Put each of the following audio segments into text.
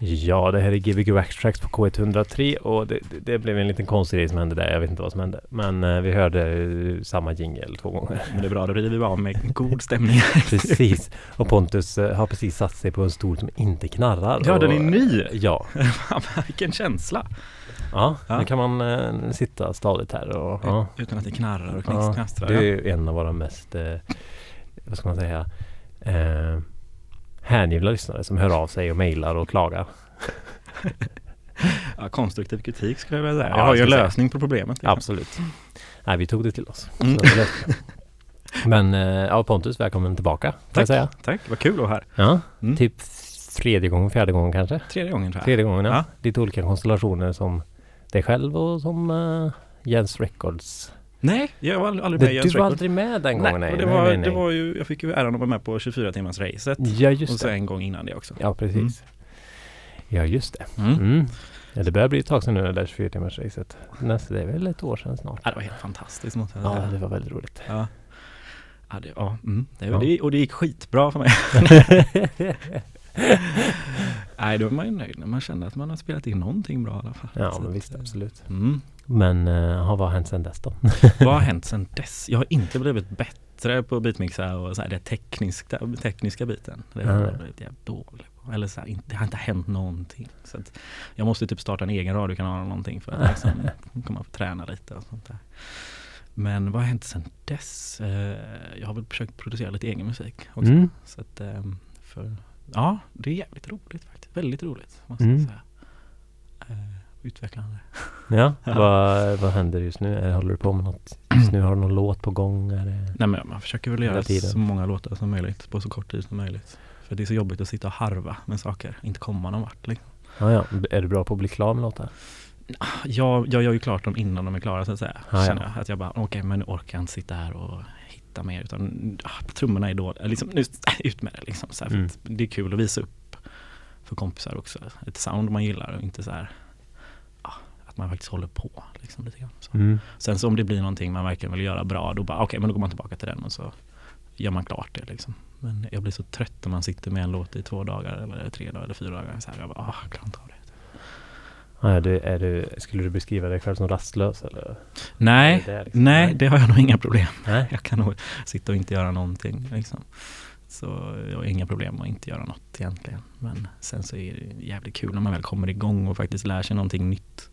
Ja, det här är Gbg Waxtracks på K103 och det, det, det blev en liten konstig grej som hände där. Jag vet inte vad som hände. Men eh, vi hörde eh, samma jingel två gånger. Men det är bra, då river vi av med god stämning. precis. Och Pontus eh, har precis satt sig på en stol som inte knarrar. Ja, och, den är ny! Ja. Vilken känsla! Ja, Ja. nu kan man eh, sitta stadigt här och ja. Utan att det knarrar och Ja, knastrar. det är ju en av våra mest, eh, vad ska man säga, eh, hängivna lyssnare som hör av sig och mejlar och klagar. Ja, konstruktiv kritik skulle jag vilja säga. Ja, jag har ju en lösning på problemet. liksom. Absolut. Nej, vi tog det till oss. Mm. Men eh, ja, Pontus, välkommen tillbaka. Tack. säga. Tack, vad kul att vara här. Ja, Mm. typ tredje gången, fjärde gången kanske. Tredje gången tror jag. Tredje gången, ja. Ja. Lite olika konstellationer som dig själv och som eh, Jens Records. Nej, jag var aldrig med i du Jens var Record. aldrig med den gången? Nej, och det, nej, var, nej, nej. det var ju, jag fick ju äran att vara med på 24 timmars racet. Ja, Och just så det. en gång innan det också. Ja, precis. Ja, just det. Mm. Mm. Ja, det börjar bli ett tag sedan nu det där 24 timmars racet. Nästa, det är väl ett år sedan snart. Ja, det var helt fantastiskt jag Ja, det var väldigt roligt. Ja. Ja, det, ja, mm, det, Ja. Det, och det gick skitbra för mig. Nej, då är man ju nöjd när man känner att man har spelat in någonting bra i alla fall. Ja, men visst, absolut. Mm. Men uh, vad har hänt sedan dess då? Vad har hänt sedan dess? Jag har inte blivit bättre på beatmixa och så här, det tekniska, tekniska biten. Det har jag blivit jävligt dålig på. Eller så här, inte, det har inte hänt någonting. Så jag måste typ starta en egen radiokanal eller någonting för att liksom komma och träna lite och sånt där. Men vad har hänt sedan dess? Eh, jag har väl försökt producera lite egen musik också. Mm. Så att, ehm, för, ja, det är jävligt roligt faktiskt. Väldigt roligt måste Mm. jag säga. Utvecklande. Ja, Ja. vad, vad händer just nu? Håller du på med något just nu? Har du någon låt på gång? Är. Nej men man försöker väl göra tiden. så många låtar som möjligt på så kort tid som möjligt. För det är så jobbigt att sitta och harva med saker, inte komma någon vart. Liksom. Ja, ja. Är du bra på att bli klar med låtar? Jag, jag gör ju klart dem innan de är klara så att säga. Ja, ja. Jag. Att jag bara, okej men nu orkar jag inte sitta här och hitta mer utan ah, trummorna är dåliga. Liksom, nu, ut med det liksom. Så här, Mm. det är kul att visa upp för kompisar också. Ett sound man gillar och inte så här ah, man faktiskt håller på liksom lite grann. Så. Mm. Sen så om det blir någonting man verkligen vill göra bra, då bara okej, men då går man tillbaka till den och så gör man klart det liksom. Men jag blir så trött när man sitter med en låt i två dagar eller tre dagar eller fyra dagar. Så här, jag bara, ah, jag klarar inte av det. Är du, är du, skulle du beskriva dig själv som rastlös? Eller? Nej, det liksom- nej, det har jag nog inga problem Nej. Jag kan nog sitta och inte göra någonting liksom. Så jag har inga problem med att inte göra något egentligen. Men sen så är det jävligt kul när man väl kommer igång och faktiskt lär sig någonting nytt.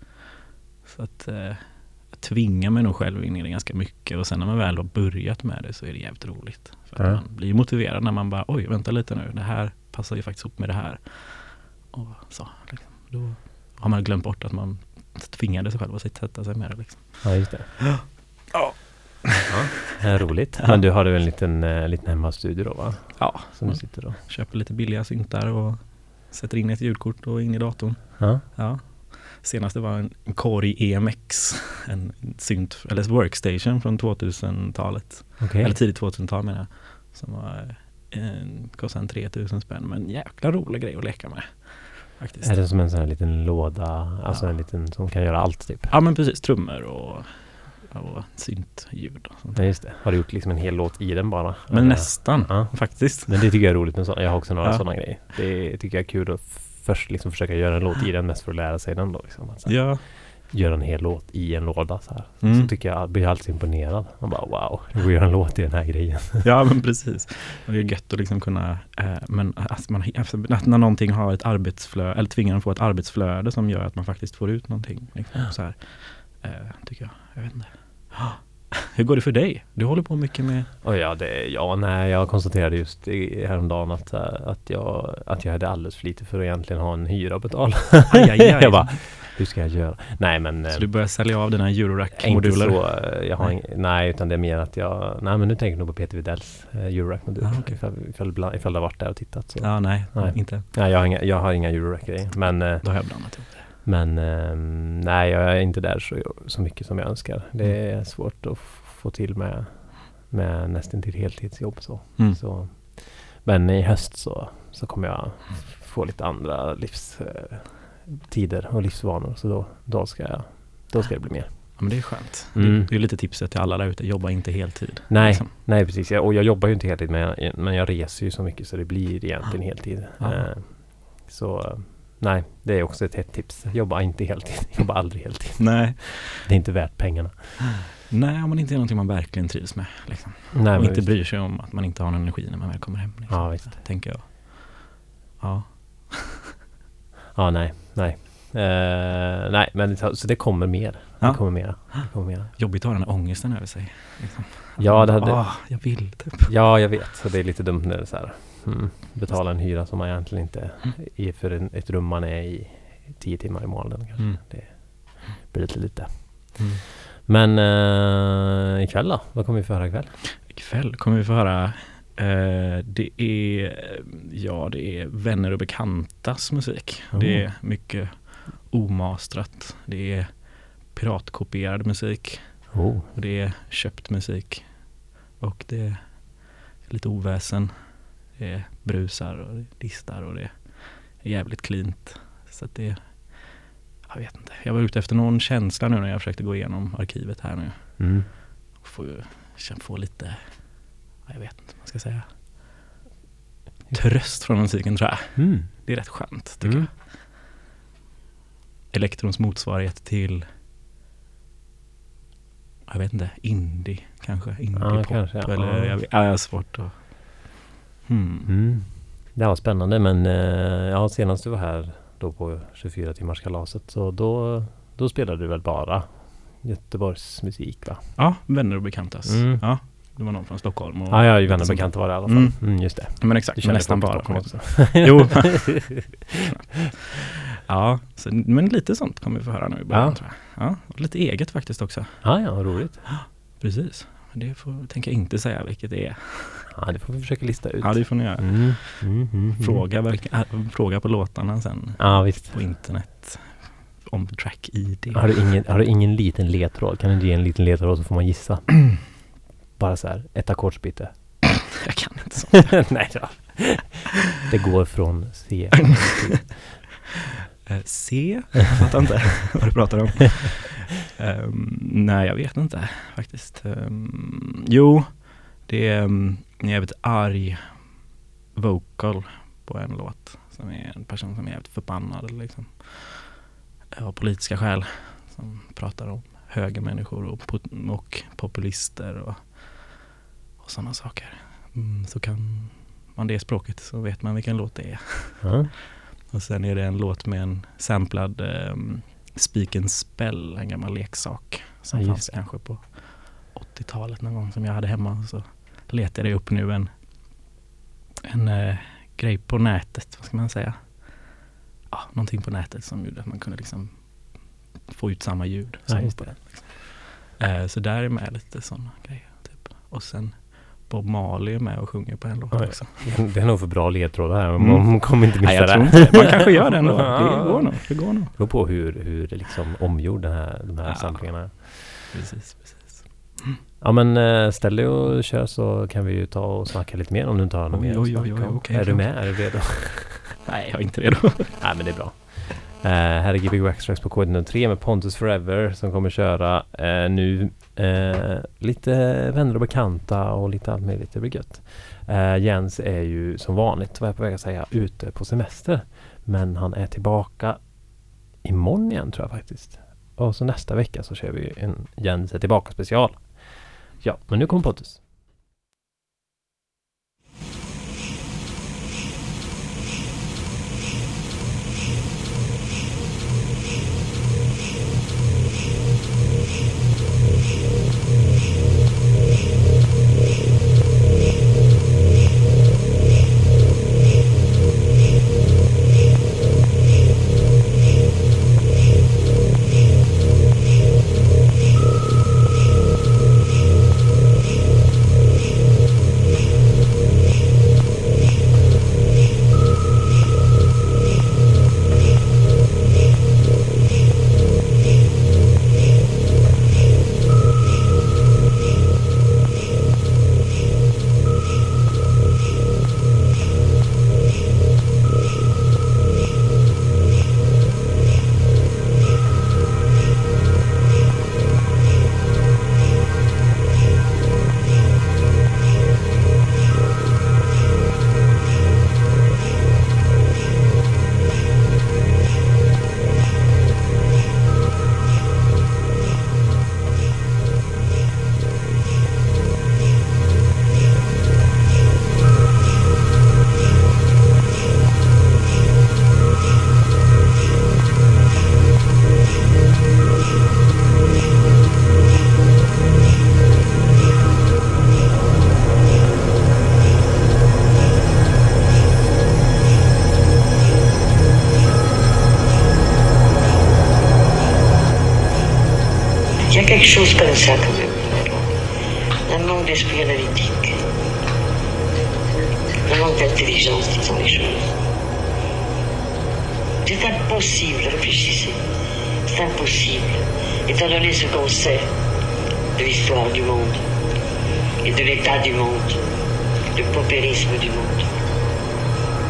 Så att eh, jag tvingar mig nog själv in i det ganska mycket och sen när man väl har börjat med det så är det jävligt roligt. För att Ja. man blir motiverad när man bara oj vänta lite nu, det här passar ju faktiskt ihop med det här. Och så, liksom. Då har man glömt bort att man tvingade sig själv att sätta sig med det liksom. Ja, just det. Ja. Ja, roligt. Ja. Men du har du en liten, eh, liten hemmastudio då va? Ja, Som du Mm. sitter och... köper lite billiga syntar och sätter in ett ljudkort och in i datorn. Ja. Ja. Senaste var en Kori EMX, en synt, eller workstation från 2000-talet. Okej. Eller tidigt 2000-tal menar jag. Som var, en, kostade en 3000 spänn, men jäkla rolig grej att leka med. Faktiskt. Är det som en sån här liten låda? Alltså Ja. en liten som kan göra allt typ? Ja men precis, trummor och, och syntljud och sånt. Ja, just det. Har du gjort liksom en hel låt i den bara? Men nästan, Ja. faktiskt. Men det tycker jag är roligt med sådana. Jag har också några Ja. sådana grejer. Det tycker jag är kul att först liksom försöka göra en låt i den mest för att lära sig den då. Liksom. Att här, Ja. Göra en hel låt i en låda så här. Mm. Så tycker jag, blir jag alltid imponerad. Man bara wow, det går att göra en låt i den här grejen. Ja men precis. Och det är gött att liksom kunna, eh, men att, man, alltså, att när någonting har ett arbetsflöde, eller tvingar en få ett arbetsflöde som gör att man faktiskt får ut någonting. Liksom, så här, eh, tycker jag. Jag vet inte. Hur går det för dig? Du håller på mycket med... Och ja, det, ja, nej, jag konstaterade just i- häromdagen att, äh, att, jag, att jag hade alldeles för lite för att egentligen ha en hyra att betala. Aj, aj, aj. jag bara, hur ska jag göra? Nej men... Så eh, du börjar sälja av dina inte Eurorack-moduler? så, eh, jag har Nej. nej. nej, utan det är mer att jag... Nej, men nu tänker jag nog på Peter Widells eh, Eurorack-modul. Ah, okej. ifall, ifall, ifall, du har varit där och tittat så. Ja, nej, Nej. inte. Nej, jag har inga, jag har inga Eurorack-grejer. Men, eh, Då har jag blandat ihop. Men ehm, nej, jag är inte där så, så mycket som jag önskar. Det är svårt att få till med, med nästan till heltidsjobb. Så. Mm. Så, men i höst så, så kommer jag få lite andra livstider tider och livsvanor. Så då, då, ska jag, då ska det bli mer. Ja, men det är skönt. Mm. Det, är lite tipset till alla där ute, jobba inte heltid. Nej, liksom. nej precis. Jag, och jag jobbar ju inte heltid men jag, men jag reser ju så mycket så det blir egentligen heltid. Ja. Eh, så nej, det är också ett hett tips. Jobba inte heltid. Jobba aldrig heltid. Nej. Det är inte värt pengarna. Nej, om man inte är någonting man verkligen trivs med. Liksom. Nej, och inte visst. bryr sig om att man inte har någon energi när man väl kommer hem. Liksom. Ja, visst. Tänker jag. Ja. Ja, nej, nej. Eh, nej, men så, det kommer mer. Ja. Det kommer mera. Det kommer mera. Jobbigt att ha den här ångesten över sig. Liksom. Ja, det hade- Ah, jag vill typ. Ja, jag vet. Så det är lite dumt när det är så här. Mm, betala en hyra som man egentligen inte är för en, ett rum man är i tio timmar i månaden. Kanske. Mm. Det blir lite lite. Mm. Men eh, ikväll då? Vad kommer vi få höra ikväll? Ikväll kommer vi få höra eh, Det är Ja, det är vänner och bekantas musik. Det är mycket omastrat. Det är piratkopierad musik. Oh. Och det är köpt musik. Och det är lite oväsen. Det är brusar och distar och det är jävligt cleant. Så att det jag vet inte. Jag var ute efter någon känsla nu när jag försökte gå igenom arkivet här nu. Mm. Och få, lite, ja, jag vet inte vad man ska säga. Tröst från musiken tror jag. Mm. Det är rätt skönt tycker Mm. jag. Elektrons motsvarighet till jag vet inte, indie kanske? Indie-pop kanske, ja. eller Ja. jag, ja, jag har svårt att... Hmm. Mm. Det var spännande men eh, ja, senast du var här då på 24 timmars kalaset så då, då spelade du väl bara Göteborgs musik va? Ja, vänner och bekantas. Mm. Ja, det var någon från Stockholm. Och Ja, ja, vänner sånt. bekanta var det i alla fall. Mm. Mm, just det. Men exakt, Du nästan bara. Stockholm också. Jo. ja, så, men lite sånt kommer vi få höra nu i början Ja. tror jag. Ja, och lite eget faktiskt också. Ja, ja, roligt. Precis. Men det får, tänker jag inte säga vilket det är. Ja, det får vi försöka lista ut. Ja, det får ni göra. Mm, mm, mm, mm. Fråga, äh, fråga på låtarna sen Ja, visst. på internet om track-id. Har du, ingen, har du ingen liten ledtråd? Kan du ge en liten ledtråd så får man gissa? Bara så här, ett ackordsbyte. Jag kan inte sånt. Nej då. Det går från C till Eh, C, jag fattar inte vad du pratar om. Ehm, nej, jag vet inte faktiskt. Ehm, jo, det är um, en jävligt arg vocal på en låt. Som är en person som är jävligt förbannad liksom. Av politiska skäl. Som pratar om högermänniskor och, och populister och, och sådana saker. Mm, så kan man det språket så vet man vilken låt det är. Ja. Och sen är det en låt med en samplad um, Speak and Spell, en gammal leksak som Ja, fanns kanske på 80-talet någon gång som jag hade hemma. Så letade jag upp nu en, en eh, grej på nätet, vad ska man säga? Ja, någonting på nätet som gjorde att man kunde liksom få ut samma ljud. Ja, som på det. den, liksom. eh, så där är med lite sådana grejer. Typ. Och sen Bob Marley är med och sjunger på en låt också. Det är nog för bra ledtrådar här. Mm. Man kommer inte missa Nej, jag det. tror inte det. Man kanske gör det ändå. Det går nog. Det går nog. Det beror på hur, hur liksom omgjord den här, de här Ja. samplingarna är. Precis, precis. Ja men eh, ställ dig och kör så kan vi ju ta och snacka lite mer om du inte har något mer oj, oj, oj, okej, Är du med? Är du redo? Nej, jag är inte redo. Nej men det är bra. Eh, här är Gbg Waxtrax på kod 3 med Pontus Forever som kommer köra eh, nu eh, lite vänner och bekanta och lite allt möjligt. Det blir gött. Jens är ju som vanligt, vad jag på väg att säga, ute på semester. Men han är tillbaka imorgon igen tror jag faktiskt. Och så nästa vecka så kör vi en Jens är tillbaka special. Ja, men nu Manque d'intelligence, les choses. C'est impossible, réfléchissez. C'est impossible, étant donné ce qu'on sait de l'histoire du monde et de l'état du monde, du paupérisme du monde,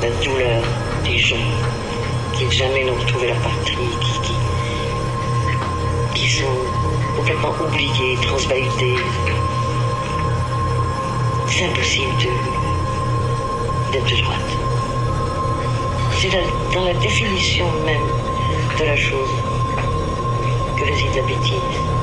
la douleur des gens qui jamais n'ont retrouvé la patrie, qui, qui, sont complètement oubliés, transvahutés. C'est impossible de- C'est dans la définition même de la chose que réside la bêtise.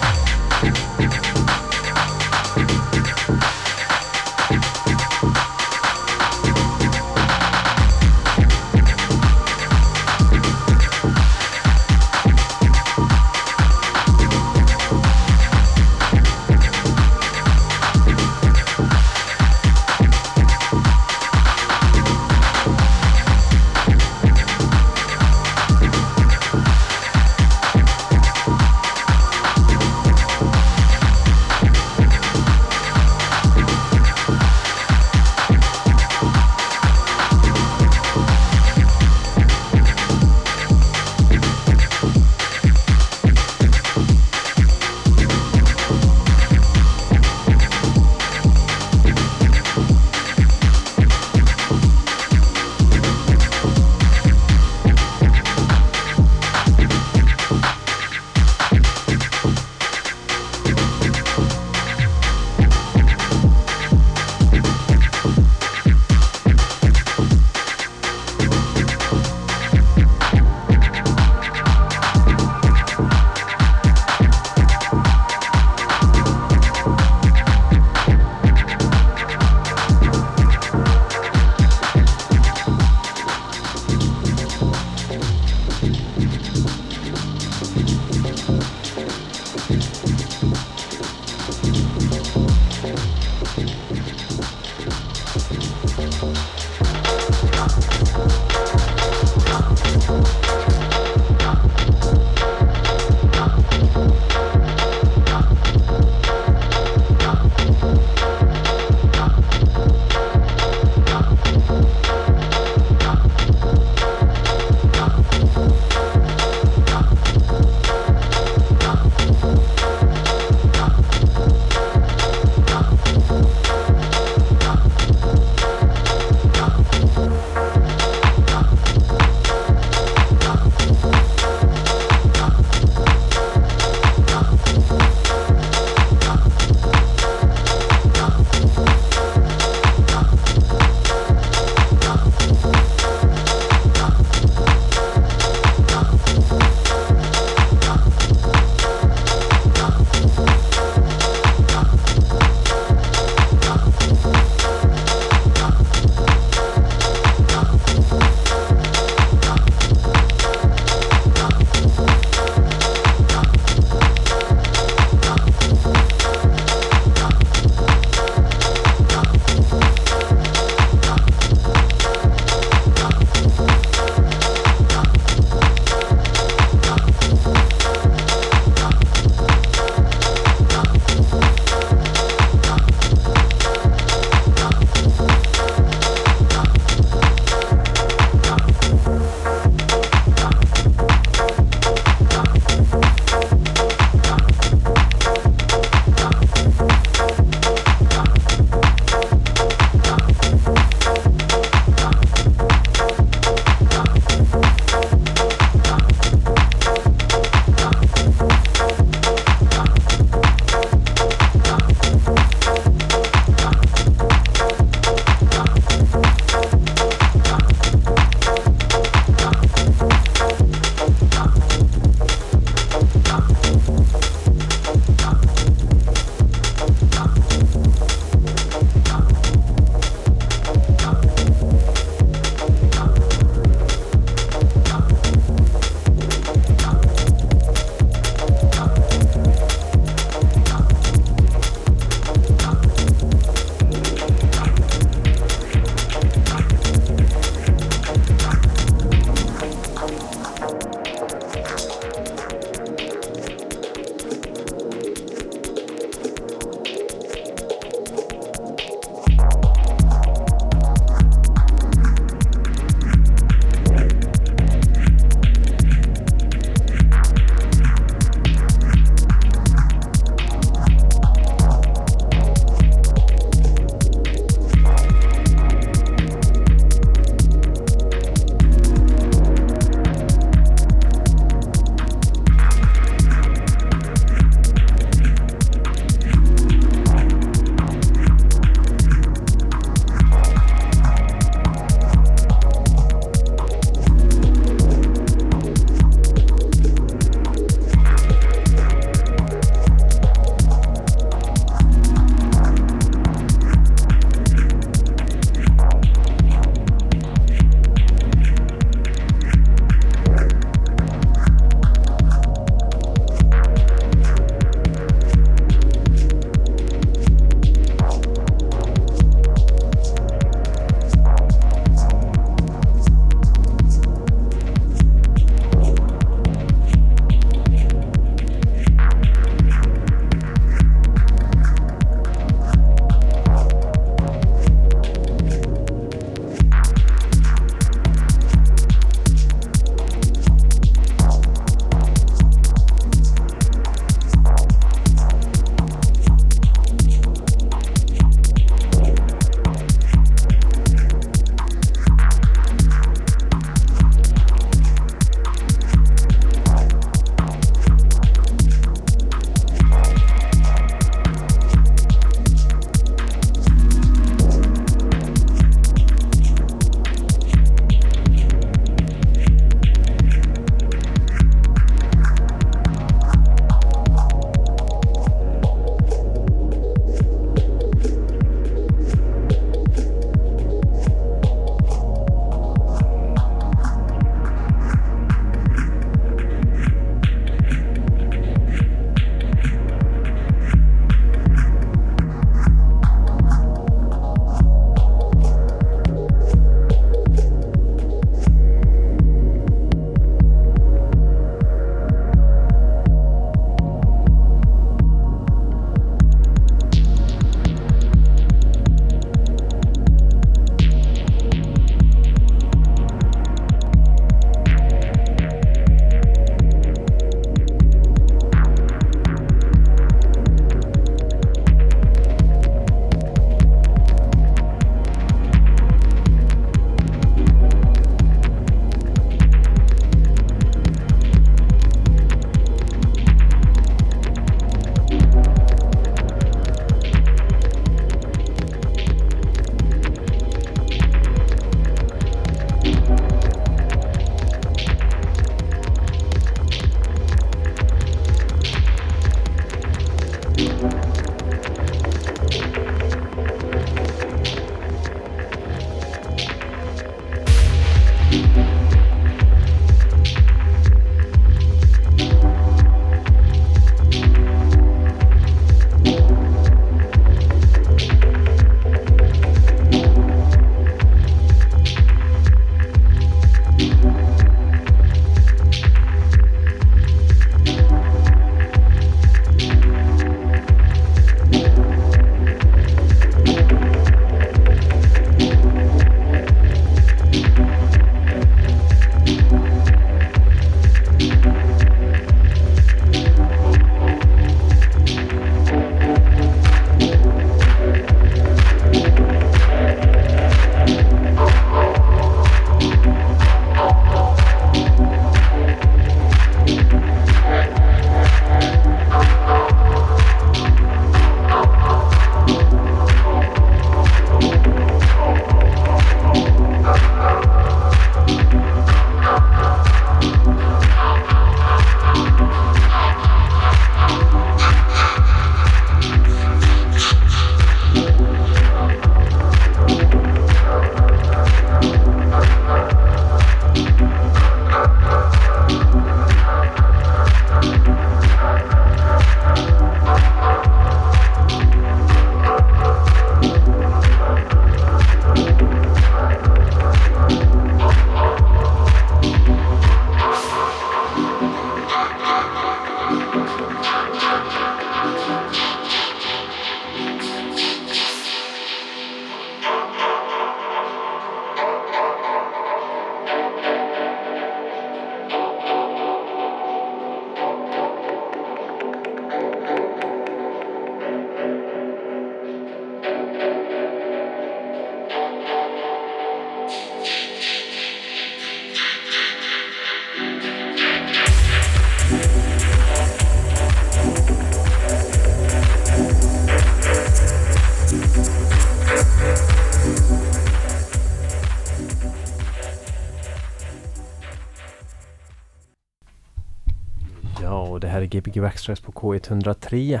Gbg Waxtrax på K103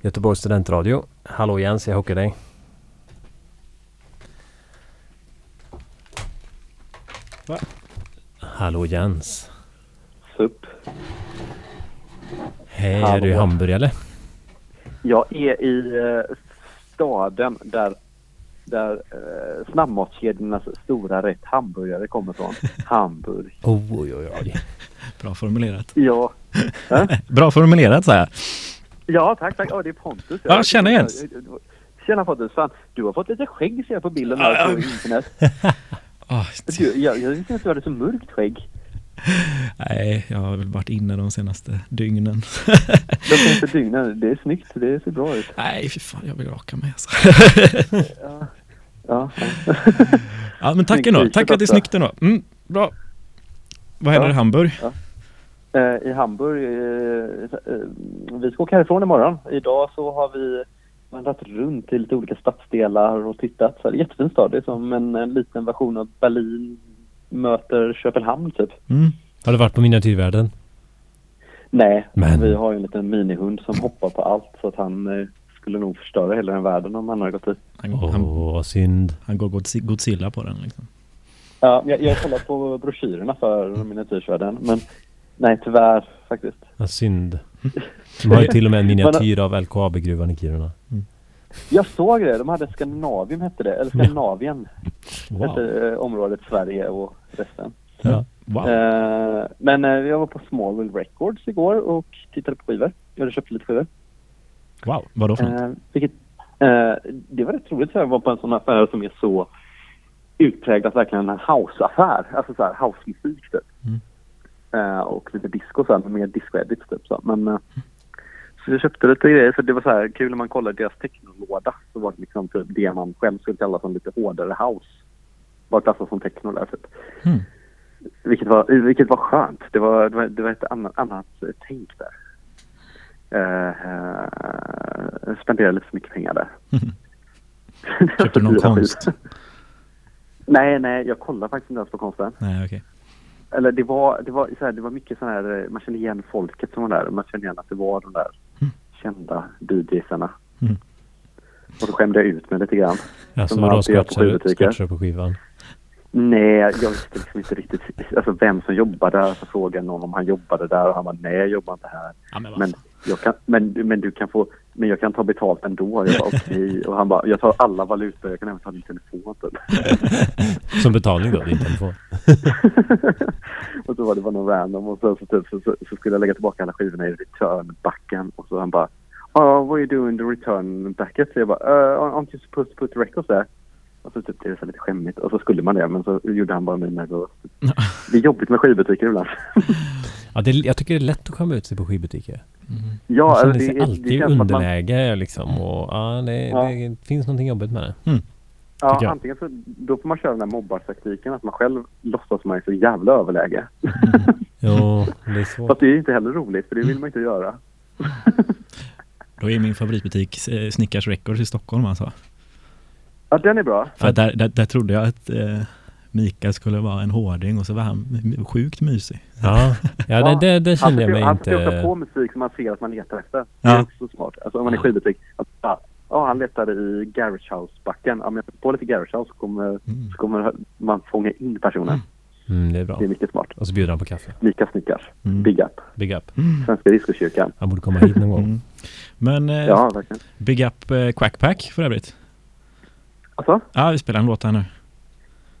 Göteborgs studentradio. Hallå Jens, jag hockar dig. Va? Hallå Jens. Sup. Hej, är Hallå. du i Hamburg eller? Jag är i eh, staden där, där eh, snabbmatskedjornas stora rätt hamburgare kommer från. Hamburg. Oj, oj, oj. Bra formulerat. Ja. Bra formulerat säger jag. Ja, tack, tack. Ja, det är Pontus. Ja, tjena, Jens. Tjena Pontus. Fan, du har fått lite skägg ser jag på bilden Ja, här på ja. internet. Ah, Du, jag, jag visste inte att du hade så mörkt skägg. nej, jag har väl varit inne de senaste dygnen. De senaste dygnen. Det är snyggt. Det ser bra ut. nej, fy fan, jag vill raka mig alltså. Ja. Ja. Ja, men tack ändå. Tack för att det är snyggt ändå. Mm, bra. Vad händer Ja. i Hamburg? Eh, I Hamburg. Eh, eh, vi ska åka härifrån imorgon. Idag så har vi vandrat runt i lite olika stadsdelar och tittat. Så det är en jättefin stad. Det är som en, en liten version av Berlin möter Köpenhamn typ. Mm. Har du varit på miniatyrvärlden? Nej, Men- vi har ju en liten minihund som hoppar på allt så att han eh, skulle nog förstöra hela den världen om han hade gått dit. Åh, vad synd. han går Godzi- Godzilla på den liksom. Ja, jag, jag har kollat på broschyrerna för miniatyrsvärlden men nej tyvärr faktiskt. Vad synd. De har ju till och med en miniatyr av LKAB-gruvan i Kiruna. Jag såg det, de hade Skandinavium hette det, eller Skandinavien Wow. hette eh, området Sverige och resten. Ja. Wow. Eh, men eh, jag var på Smallville Records igår och tittade på skivor. Jag hade köpt lite skivor. wow. Vadå för något? Eh, vilket, det var rätt roligt så jag var på en sån affär som är så utpräglat verkligen en house-affär. Alltså så här housemusik typ. Mm. Eh, och lite disco så här, med mer disco-edits typ så. Men eh, så jag köpte lite grejer för det var så här kul när man kollade deras technolåda så var det liksom typ det man själv skulle kalla som lite hårdare house. Var klassat som techno där typ. Mm. Vilket var, vilket var skönt. Det var, det var, det var ett annat, annat tänk där. Uh, uh, spenderade lite för mycket pengar där. Köpte du någon Dyra konst? nej, nej, jag kollar faktiskt inte ens på konsten. Nej, okej. Eller det var, det var, så här, det var mycket så här, eh, man kände igen folket som var där. Man kände igen att det var de där Mm. kända DJsarna. Mm. Och då skämde jag ut mig lite grann. Alltså Som man alltid gör på skivbutiker. på skivan? Nej, jag visste liksom inte riktigt alltså, vem som jobbade där. Så frågade någon om han jobbade där och han bara nej, jag jobbar inte här. Ja, men Men, kan, men, men du kan få, men jag kan ta betalt ändå. Jag bara okej. Och han bara, jag tar alla valutor, jag kan även ta din telefon typ. Som betalning då, din telefon? och så var det bara någon random och så, så, typ, så, så, skulle jag lägga tillbaka alla skivorna i returnbacken. Och så han bara, oh, what are you doing in the return bucket? Så jag bara, uh, aren't you supposed to put records there? Och så typ, det är lite skämmigt. Och så skulle man det, men så gjorde han bara mig nervös. Det är jobbigt med skivbutiker ibland. Ja, det, jag tycker det är lätt att komma ut sig på skivbutiker. Mm. ja, man känner sig det, alltid det i att man, underläge liksom. Och, ja, det, Ja. det finns någonting jobbigt med det. Mm. Ja, jag. antingen så då får man köra den här mobbartaktiken att man själv låtsas som man är så jävla överläge. Jo, det är svårt. Fast det är inte heller roligt för det vill man inte göra. Då är min favoritbutik eh, Snickars Records i Stockholm alltså. Ja, den är bra. För där, där, där trodde jag att eh, Mikael skulle vara en hårding och så var han sjukt mysig. Ja, ja det, det, det Han kände jag försöker- mig Han försöker ta inte... på musik som man ser att man letar efter. Det Ja. är också smart. Alltså om man är skivbutik. Att, ja, ja, han letade i Garage House-backen. Ja, men jag sätter på lite Garage House så kommer, Mm. så kommer man fånga in personen. Mm, det är bra. Det är mycket smart. Och så bjuder han på kaffe. Mika Snickars. Mm. Big up. Big up. Svenska diskokyrkan. Han borde komma hit någon gång. Mm. Men eh, Ja, verkligen. Big Up eh, Quackpack för övrigt. Alltså? Ja, vi spelar en låt här nu.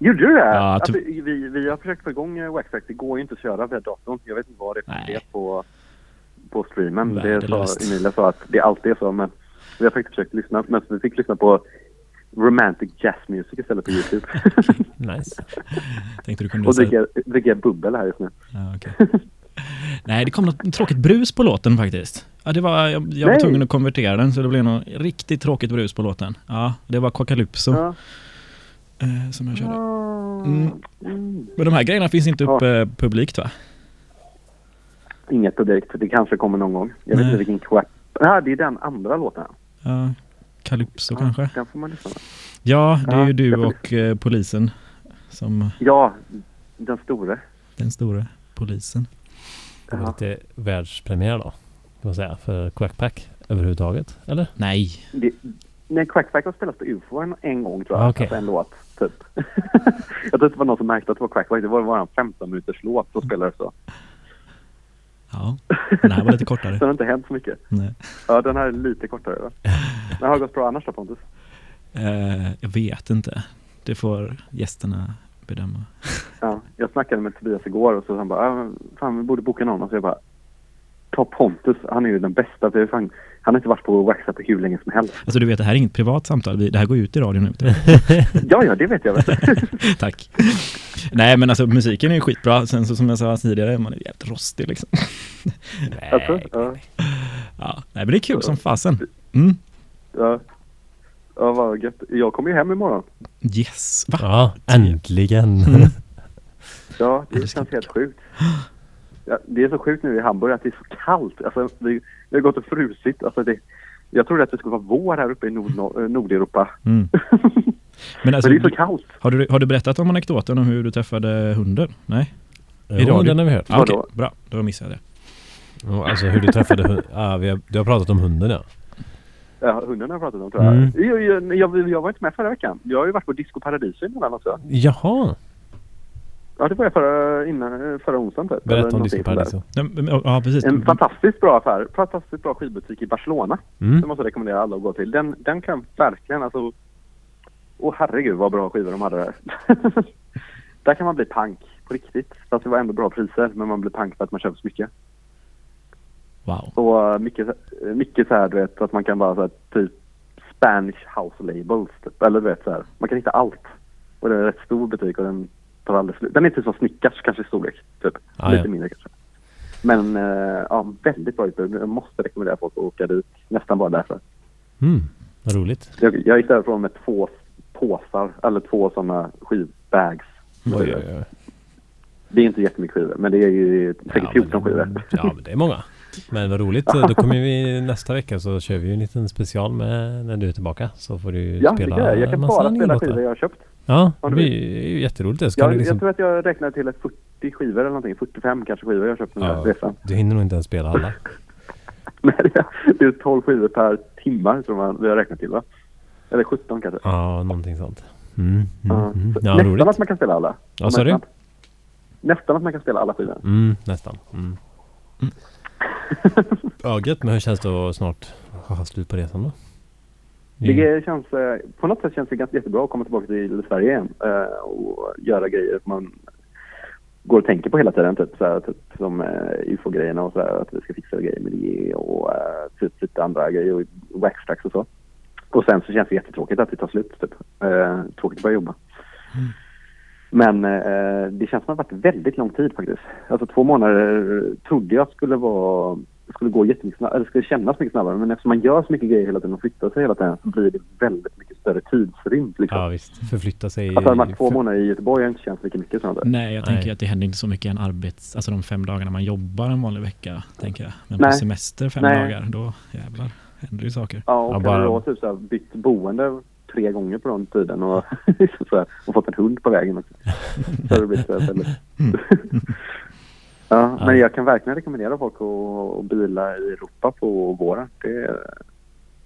Gjorde du det? Ja, alltså, typ- vi, vi har försökt få igång eh, Waxtrack. Det går ju inte att köra via datorn. Jag vet inte vad det är för på, på streamen. Det Värdelöst. sa, Emilia sa att det alltid är så. Men vi har faktiskt försökt lyssna. Men vi fick lyssna på romantic jazz music istället på Youtube. Nice. Tänkte du kunde och dricka, dricka bubbel här just nu. Ja, okej. Nej, det kom något tråkigt brus på låten faktiskt. Ja, det var, jag, jag var tvungen att konvertera den så det blev något riktigt tråkigt brus på låten. Ja, det var Cocalypso Ja. Eh, som jag körde. Mm. Mm. Men de här grejerna finns inte uppe eh, publikt va? Inget publikt. Det kanske kommer någon gång. Jag vet Nej. inte vilken quack. Ja, det är den andra låten. Ja, Calypso Ja, kanske? Den får man lyssna på. Ja, det är Ja, ju du och eh, polisen som Ja, den store. den stora polisen. Det var Ja. lite världspremiär då. man säga, för Quackpack överhuvudtaget? Eller? Nej, Det, nej, Quackback har spelats på UFO en, en gång tror jag. Okej. Alltså en låt, typ. jag tror inte det var någon som märkte att det var Quackback. Det var bara en 15 minuters låt som spelades så. ja. Den här var lite kortare. Det har inte hänt så mycket. Nej. Ja, den här är lite kortare va? Den har gått bra annars då Pontus? Eh, jag vet inte. Det får gästerna bedöma. Ja, jag snackade med Tobias igår och så han bara, fan vi borde boka någon. Och så jag bara, ta Pontus, han är ju den bästa. För fan, han har inte varit på Waxat hur länge som helst. Alltså du vet, det här är inget privat samtal. Det här går ut i radion nu. Ja, ja, det vet jag väl. Tack. Nej men alltså musiken är ju skitbra. Sen så som jag sa tidigare, man är jävligt rostig liksom. Alltså, ja, Ja, nej men det är kul som fasen. Mm. ja, ja, vad gött. Jag kommer ju hem imorgon. Yes, va? Ja, äntligen! Ja, Ja, det känns helt sjukt. Ja, det är så sjukt nu i Hamburg att det är så kallt. Alltså, det, det har gått och frusit. Alltså, det, jag trodde att det skulle vara vår här uppe i Nord, Nord, Nordeuropa. Mm. Men alltså, Men det är så kallt. har, du, har du berättat om anekdoten om hur du träffade hunden? Nej? I jo, radio? den har vi hört. Ah, Okej, Vadå? bra. Då missade jag det. Ja, Alltså hur du träffade hund... ah, vi har, Du har pratat om hunden ja. Ja, hunden har jag pratat om tror jag. Mm. Jag, jag, jag. Jag var inte med förra veckan. Jag har ju varit på Disco Paradiso innan också. Jaha! Ja, det var jag förra, innan, förra onsdagen typ. Berätta om någonting Disco sånt där. Paradiso. Ja, precis. En fantastiskt bra affär. Fantastiskt bra skivbutik i Barcelona. Mm. Det måste jag rekommendera alla att gå till. Den, den kan verkligen alltså... Åh herregud vad bra skivor de hade där. där kan man bli pank på riktigt. Fast det var ändå bra priser. Men man blir pank för att man köper så mycket. Wow. Uh, mycket, mycket så här du vet att man kan bara så här, typ Spanish house labels typ. Eller du vet så här. Man kan hitta allt. Och det är en rätt stor butik och den tar aldrig slut. Den är typ som Snickars kanske i storlek. Typ. Ah, Lite ja. mindre kanske. Men uh, ja, väldigt bra utbud. Jag måste rekommendera folk att åka dit. Nästan bara därför. Mm. Vad roligt. Jag, jag gick därifrån med två påsar, eller två sådana skivbags. Oj, oj, oj. Det är inte jättemycket skivor, men det är ju säkert Ja, 14 men, skivor. ja, men det är många. Men vad roligt. Då kommer vi nästa vecka så kör vi ju en liten special med när du är tillbaka. Så får du Ja, spela kan jag. Kan bara spela skivor jag har köpt. Ja, det blir ju jätteroligt det. Jag, liksom, jag tror att jag räknar till ett 40 skivor eller någonting. 45 kanske skivor jag har köpt den här ja, resan. du hinner nog inte ens spela alla. Nej, det är- det är 12 skivor per timme tror man vi har räknat till va? Eller 17 kanske. Ja, någonting sånt. Mm, mm, Ja, mm. Ja, nästan roligt. att man kan spela alla. Vad sa du? Nästan. Nästan att man kan spela alla skivor. Mm, nästan. Mm. Ja, gött. Men hur känns det att snart ha slut på resan då? Mm. Det känns, eh, på något sätt känns det ganska jättebra att komma tillbaka till Sverige igen eh, och göra grejer som man går och tänker på hela tiden. Typ, så här, typ som eh, UFO-grejerna och så här, att vi ska fixa grejer med det och eh, typ lite andra grejer och waxtracks och så. Och sen så känns det jättetråkigt att det tar slut. Typ. Eh, tråkigt att börja jobba. Men eh, det känns som att det har varit väldigt lång tid faktiskt. Alltså två månader trodde jag skulle vara skulle gå jättemycket snabbare, eller skulle kännas mycket snabbare. Men eftersom man gör så mycket grejer hela tiden och flyttar sig hela tiden så blir det väldigt mycket större tidsrymd. Liksom. Ja, visst. Förflytta sig. Alltså hade man två för- månader i Göteborg har inte känts lika mycket som det. Nej, jag tänker Nej. att det händer inte så mycket en arbets... Alltså de fem dagarna man jobbar en vanlig vecka, tänker jag. Men Nej. på semester fem Nej. dagar, då jävlar händer det saker. Ja, och Ja, bara... jag har typ så här bytt boende tre gånger på den tiden och, så här, och fått en hund på vägen också. Så det blivit så här väldigt... ja, men jag kan verkligen rekommendera folk att, att bila i Europa på våren. Det,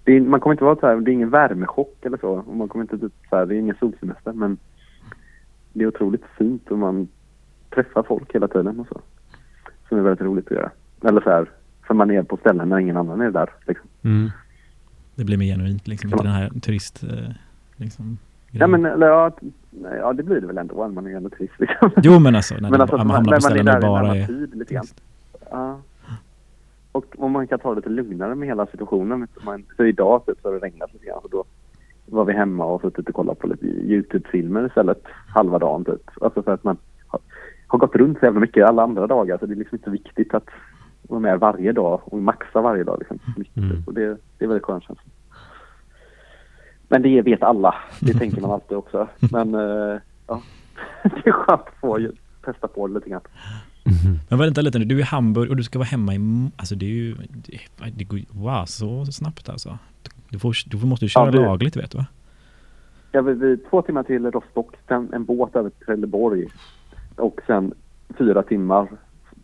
det är, man kommer inte vara så här, det är ingen värmechock eller så. Och man kommer inte typ så här, det är ingen solsemester men det är otroligt fint och man träffar folk hela tiden och så. Som är väldigt roligt att göra. Eller så här, för man är på ställen när ingen annan är där. Liksom. Mm. Det blir mer genuint liksom, inte den här turist... eh, Liksom, Ja, men eller, ja, nej, ja, det blir det väl ändå. Man är ju ändå trist liksom. Jo men alltså, när men alltså, man hamnar på ställen är där det bara är... tid lite grann. Ja. Och om man kan ta det lite lugnare med hela situationen. Man, så idag typ, så har det regnat lite grann. Så då var vi hemma och suttit och kollat på lite Youtube-filmer istället. Halva dagen typ. Alltså för att man har, har gått runt så jävla mycket alla andra dagar. Så det är liksom inte viktigt att vara med varje dag och maxa varje dag. Liksom. Mm. Och det, det är väldigt skönt känsla. Men det vet alla. Det tänker man alltid också. Men eh, ja, det är skönt att få testa på det lite grann. Men vänta lite nu, du är i Hamburg och du ska vara hemma i... Alltså det är ju... Det, går, wow, så snabbt alltså. Du, får, du måste ju köra Ja, det- lagligt vet du va? Ja, vi, två timmar till Rostock, sen en båt över till Trelleborg och sen fyra timmar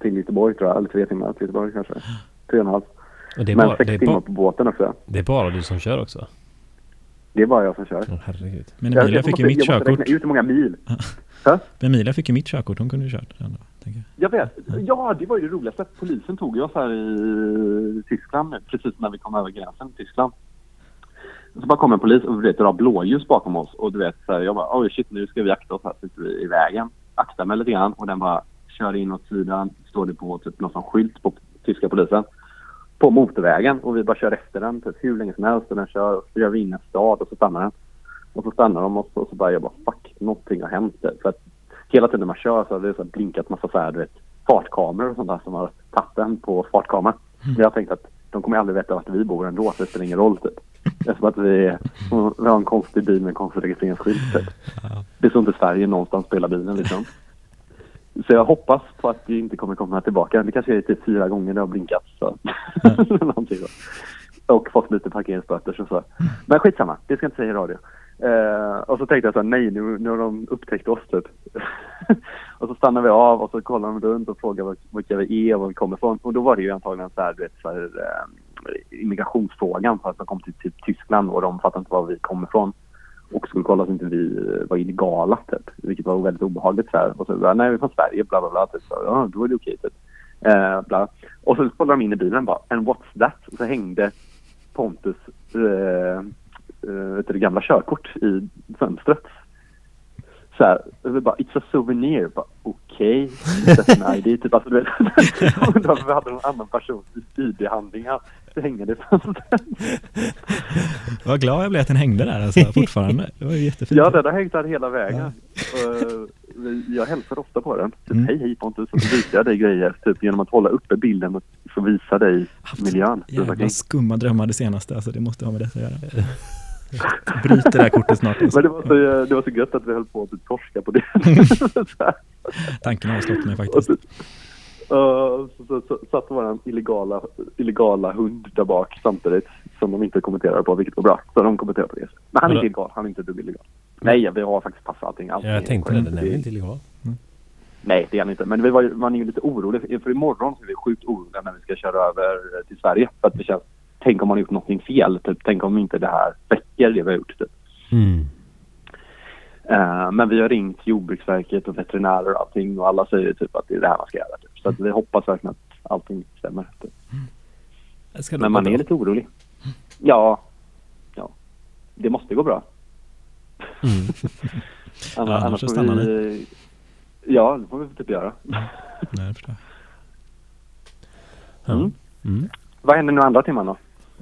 till Göteborg tror jag, eller tre timmar till Göteborg kanske. Tre och en halv. Och det är, Men bara, sex det, är timmar bara, på båten också. det är bara du som kör också? Det är bara jag som kör. Åh herregud. Men Jag, Emilia jag, fick ju mitt jag måste körkort. räkna ut hur många mil. Emilia fick ju mitt körkort, hon kunde ju kört ändå. jag. Jag vet. Ja, det var ju det roligaste. Polisen tog ju oss här i Tyskland nu, precis när vi kom över gränsen till Tyskland. Så bara kom en polis och du vet, det var blåljus bakom oss och du vet så här, jag bara oj shit nu ska vi akta oss här sitter vi i vägen. Akta mig lite grann och den bara kör in åt sidan. Står det på typ någon sån skylt på tyska polisen. På motorvägen och vi bara kör efter den typ hur länge som helst och den kör och så gör vi in en stad och så stannar den. Och så stannar de så, och så bara jag bara fuck någonting har hänt. För att hela tiden man kör så har det så blinkat massa så här, du vet, fartkameror och sånt där som har tagit den på fartkameran. Men jag tänkte att de kommer aldrig veta vart vi bor ändå så det spelar ingen roll typ. Eftersom att vi, är, vi har en konstig bil med en konstig registreringsskylt typ. Det står inte Sverige någonstans på hela bilen liksom. Så jag hoppas på att det inte kommer komma tillbaka. Det kanske är typ fyra gånger det har blinkat. Så. Så. Och fått lite parkeringsböter så. Men skitsamma, det ska jag inte säga i radio. Eh, och så tänkte jag så här, nej nu, nu har de upptäckt oss typ. och så stannar vi av och så kollar de runt och frågar vilka vi är och var vi kommer ifrån. Och då var det ju antagligen så här, du vet, så här, eh, immigrationsfrågan för att de kom till typ Tyskland och de fattade inte var vi kom ifrån. Och skulle kolla så inte vi eh, var illegala typ. Vilket var väldigt obehagligt så här. Och så bara, nej vi är från Sverige bla bla bla. Typ. Så, ja då är det okej typ. Eh, bla. Och så kollade de in i bilen bara, and what's that? Och så hängde Pontus eh, eh, det gamla körkort i fönstret. Så här, vi bara, it's a souvenir. Bara, Okej, that's an ID. Typ, alltså, du vet, undrar vi hade någon annan persons ID-handlingar. Det hänger i fönstret. Vad glad jag blev att den hängde där alltså, fortfarande. Det var ju jättefint. Ja, den har hängt där hela vägen. Och, vi- jag hälsar ofta på den. Typ, Mm. hej hej Pontus. Och så visar jag dig grejer. Typ genom att hålla uppe bilden och så visa dig miljön. runt Jävla skumma drömmar det senaste, alltså det måste ha med detta att göra. Bryter det här kortet snart. Alltså. Men det var, så, det var så gött att vi höll på att typ torska på det. Tanken har slått mig faktiskt. Så, uh, så, satt vår illegala, illegala hund där bak samtidigt som de inte kommenterade på, vilket var bra. Så de kommenterade på det. Men han är inte illegal, han är inte dugg illegal. Nej, vi har faktiskt pass och allting. allting Jag tänkte det, den är inte illegal? Nej, det är han inte. Men vi var, man är ju lite orolig. För imorgon så är vi sjukt oroliga när vi ska köra över till Sverige. För att det känns, tänk om man har gjort någonting fel. Typ. Tänk om inte det här räcker, det vi har gjort. Typ. Mm. Eh, men vi har ringt Jordbruksverket och veterinärer och allting och alla säger typ att det är det här man ska göra. Typ. Så att vi hoppas verkligen att allting stämmer. Typ. Ska Men man är bra. lite orolig. Ja, ja. Det måste gå bra. Mm. Annars, annars annars får stannar vi... Ja, det får vi typ göra. Nej, jag förstår. Ja. Mm. Mm. Vad händer nu andra timman då?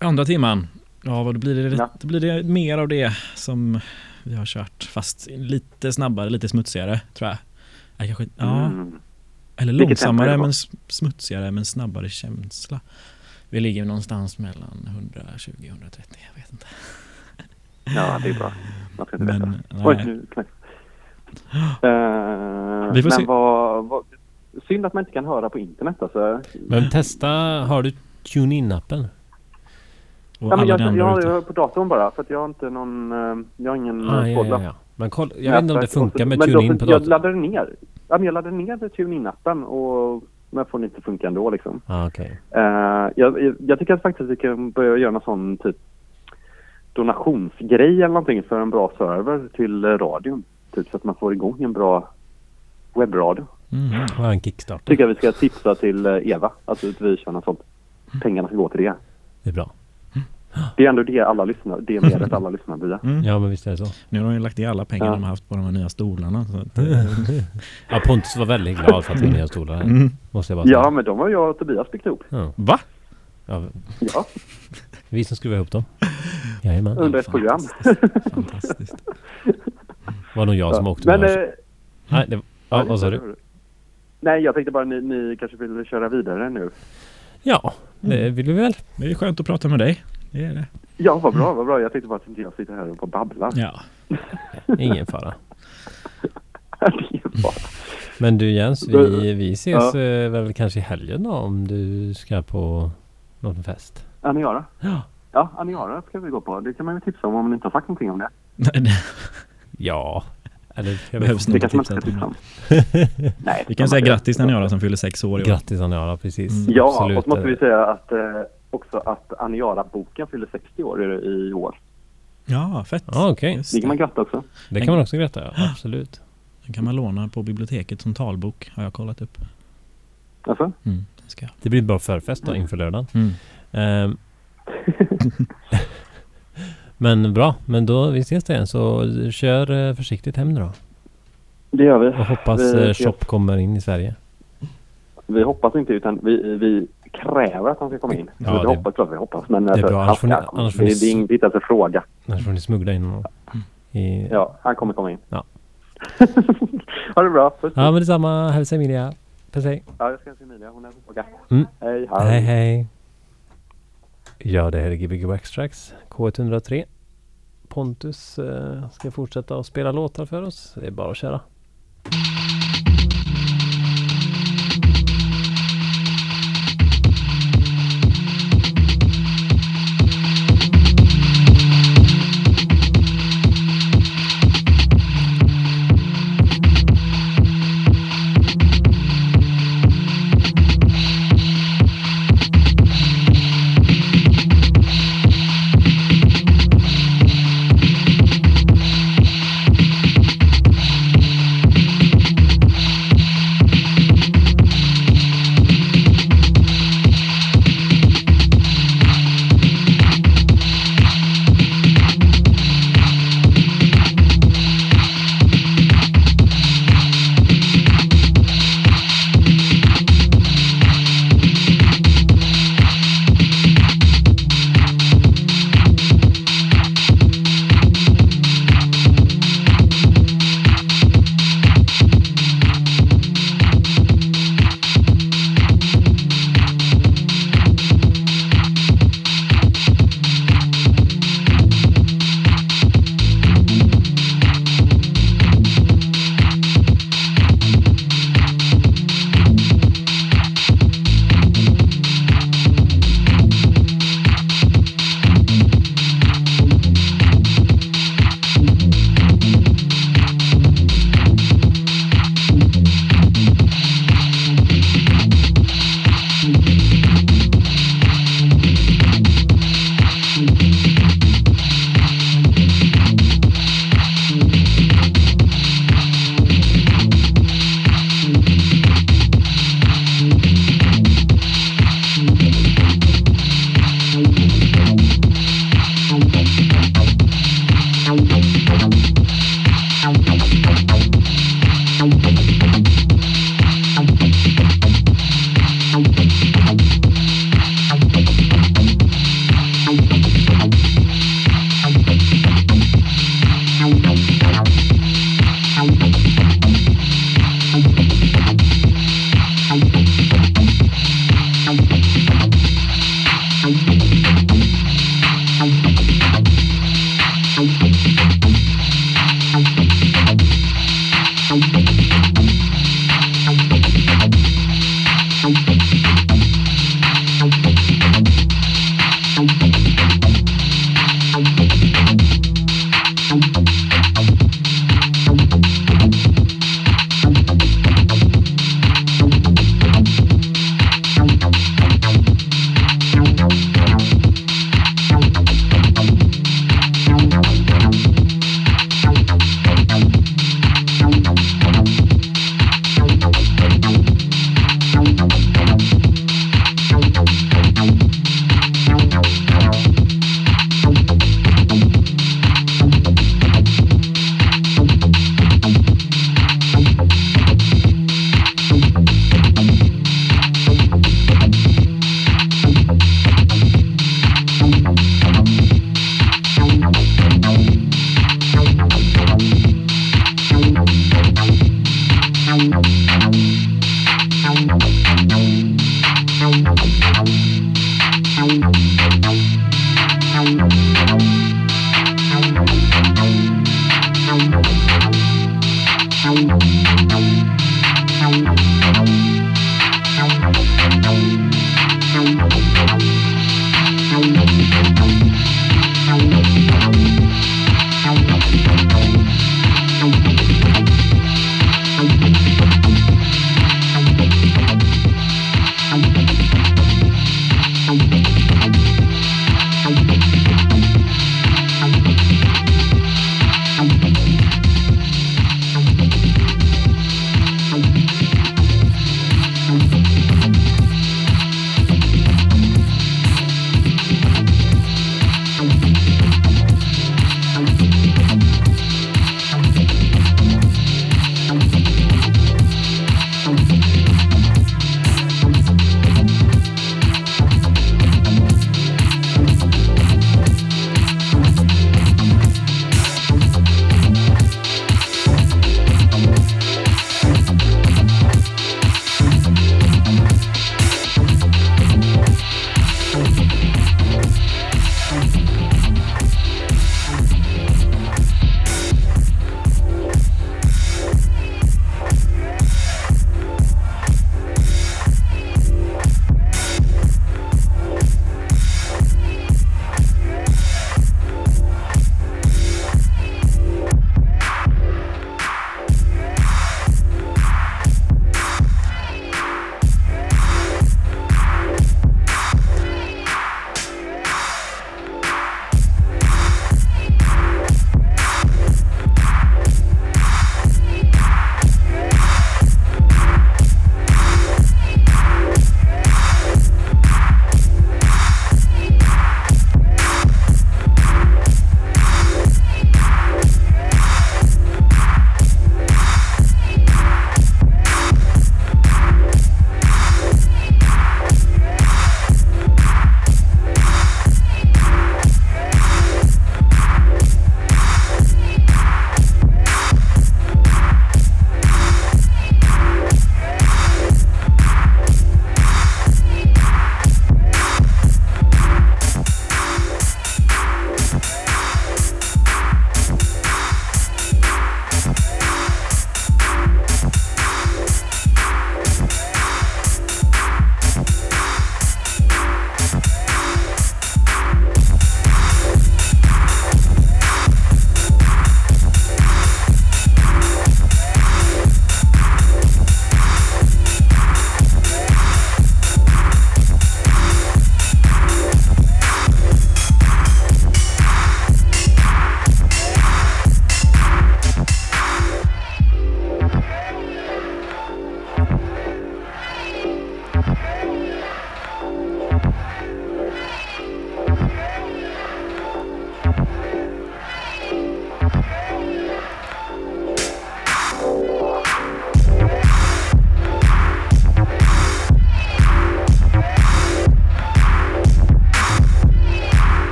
Andra timman. Ja, vad då blir det, Ja. då blir det mer av det som vi har kört. Fast lite snabbare, lite smutsigare tror jag. jag kanske, ja, Mm. eller långsammare men smutsigare men snabbare känsla. Vi ligger någonstans mellan 120 och 130, jag vet inte. Ja, det är bra. Man ska inte Men, veta. Oj, nu. Uh, Vi får men se. vad, vad... Synd att man inte kan höra på internet alltså. Men testa, har du TuneIn-appen? Och Ja, men jag, jag, jag, har på datorn bara för att jag har inte någon... eh, Jag har ingen Ah, ja, ja, ja. Men kolla, jag vet inte om det funkar med TuneIn på Jag datorn. laddade ner. Ja, men jag laddade ner TuneIn-appen och men får inte funka ändå liksom. Ah, okej. Eh, jag, jag, jag tycker att faktiskt att vi kan börja göra någon sån typ donationsgrej eller någonting för en bra server till eh, radion. Typ så att man får igång en bra webbradio. Mm. En Kickstarter. Tycker jag vi ska tipsa till Eva. Alltså att vi kör något sånt. Pengarna ska gå till det. Det är bra. Det är ändå det alla lyssnar, det medlet alla lyssnar via. Mm. Ja, men visst är det så. Nu har de ju lagt i alla pengar Ja. de har haft på de här nya stolarna. Så att, eh, Ja, Pontus var väldigt glad för att vi har nya stolar mm. Måste jag bara säga. Ja, men de har jag och Tobias byggt ihop. Ja. Va? ja. Ja, Vi som skruvar ihop dem. Jajamän. under ett program. Fantastiskt. Fantastiskt. var nog jag som åkte Men... med. eh, Nej, det, ja, vad sa du? Nej, jag tänkte bara ni, ni kanske vill köra vidare nu. Ja, det vill vi väl. Det är skönt att prata med dig. Det är det. Ja, vad bra, vad bra. Jag tänkte bara att inte jag sitter här och bara babblar. Ja. Ingen fara. Men du Jens, vi, vi ses Ja. eh, väl kanske i helgen då om du ska på någon fest? Aniara? Ja. Ja, Aniara ska vi gå på. Det kan man ju tipsa om om man inte har sagt någonting om det. Ja. Eller jag behövs nog kanske man tipsa inte tipsa om. Nej. Vi kan säga grattis till Niara som fyller sex år i år. Grattis Anna, precis. Mm. Ja, Absolut. och så måste vi säga att eh, också att Aniara-boken fyller 60 år i, år. Ja, fett. Ja, okej. Just Det kan man gratta också. Det kan man också gratta, ja. Absolut. Den kan man låna på biblioteket som talbok har jag kollat upp. Alltså? Mm, det ska jag. Det blir bra förfest då inför lördagen. Mm. Ehm. men bra, men då vi ses igen så kör eh, försiktigt hem nu då. Det gör vi. Och hoppas Vi eh. Shop kommer in i Sverige. Vi hoppas inte utan vi, vi kräver att han ska komma in. Ja, vi det- hoppas klart vi hoppas. Men är alltså, bra, annars får ni- annars får det, ni- det är det inte ens en fråga. Annars får ni smuggla in honom. I... Ja, han kommer komma in. Ja. ha det bra. Puss. ja, men detsamma. Hälsa Emilia. Puss hej. Ja, jag ska se Emilia. Hon är på fråga. Mm. Hej, hej. Hej hej. Ja, det här är Gbg Waxtrax K103. Pontus eh, ska fortsätta att spela låtar för oss. Det är bara att köra.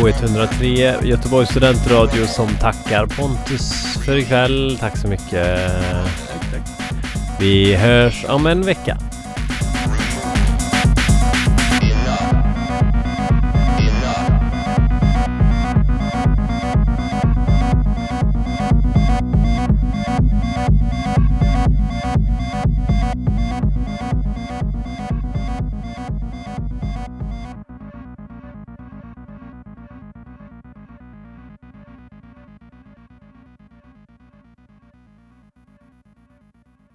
K103 Göteborgs studentradio som tackar Pontus för ikväll. Tack så mycket. Vi hörs om en vecka.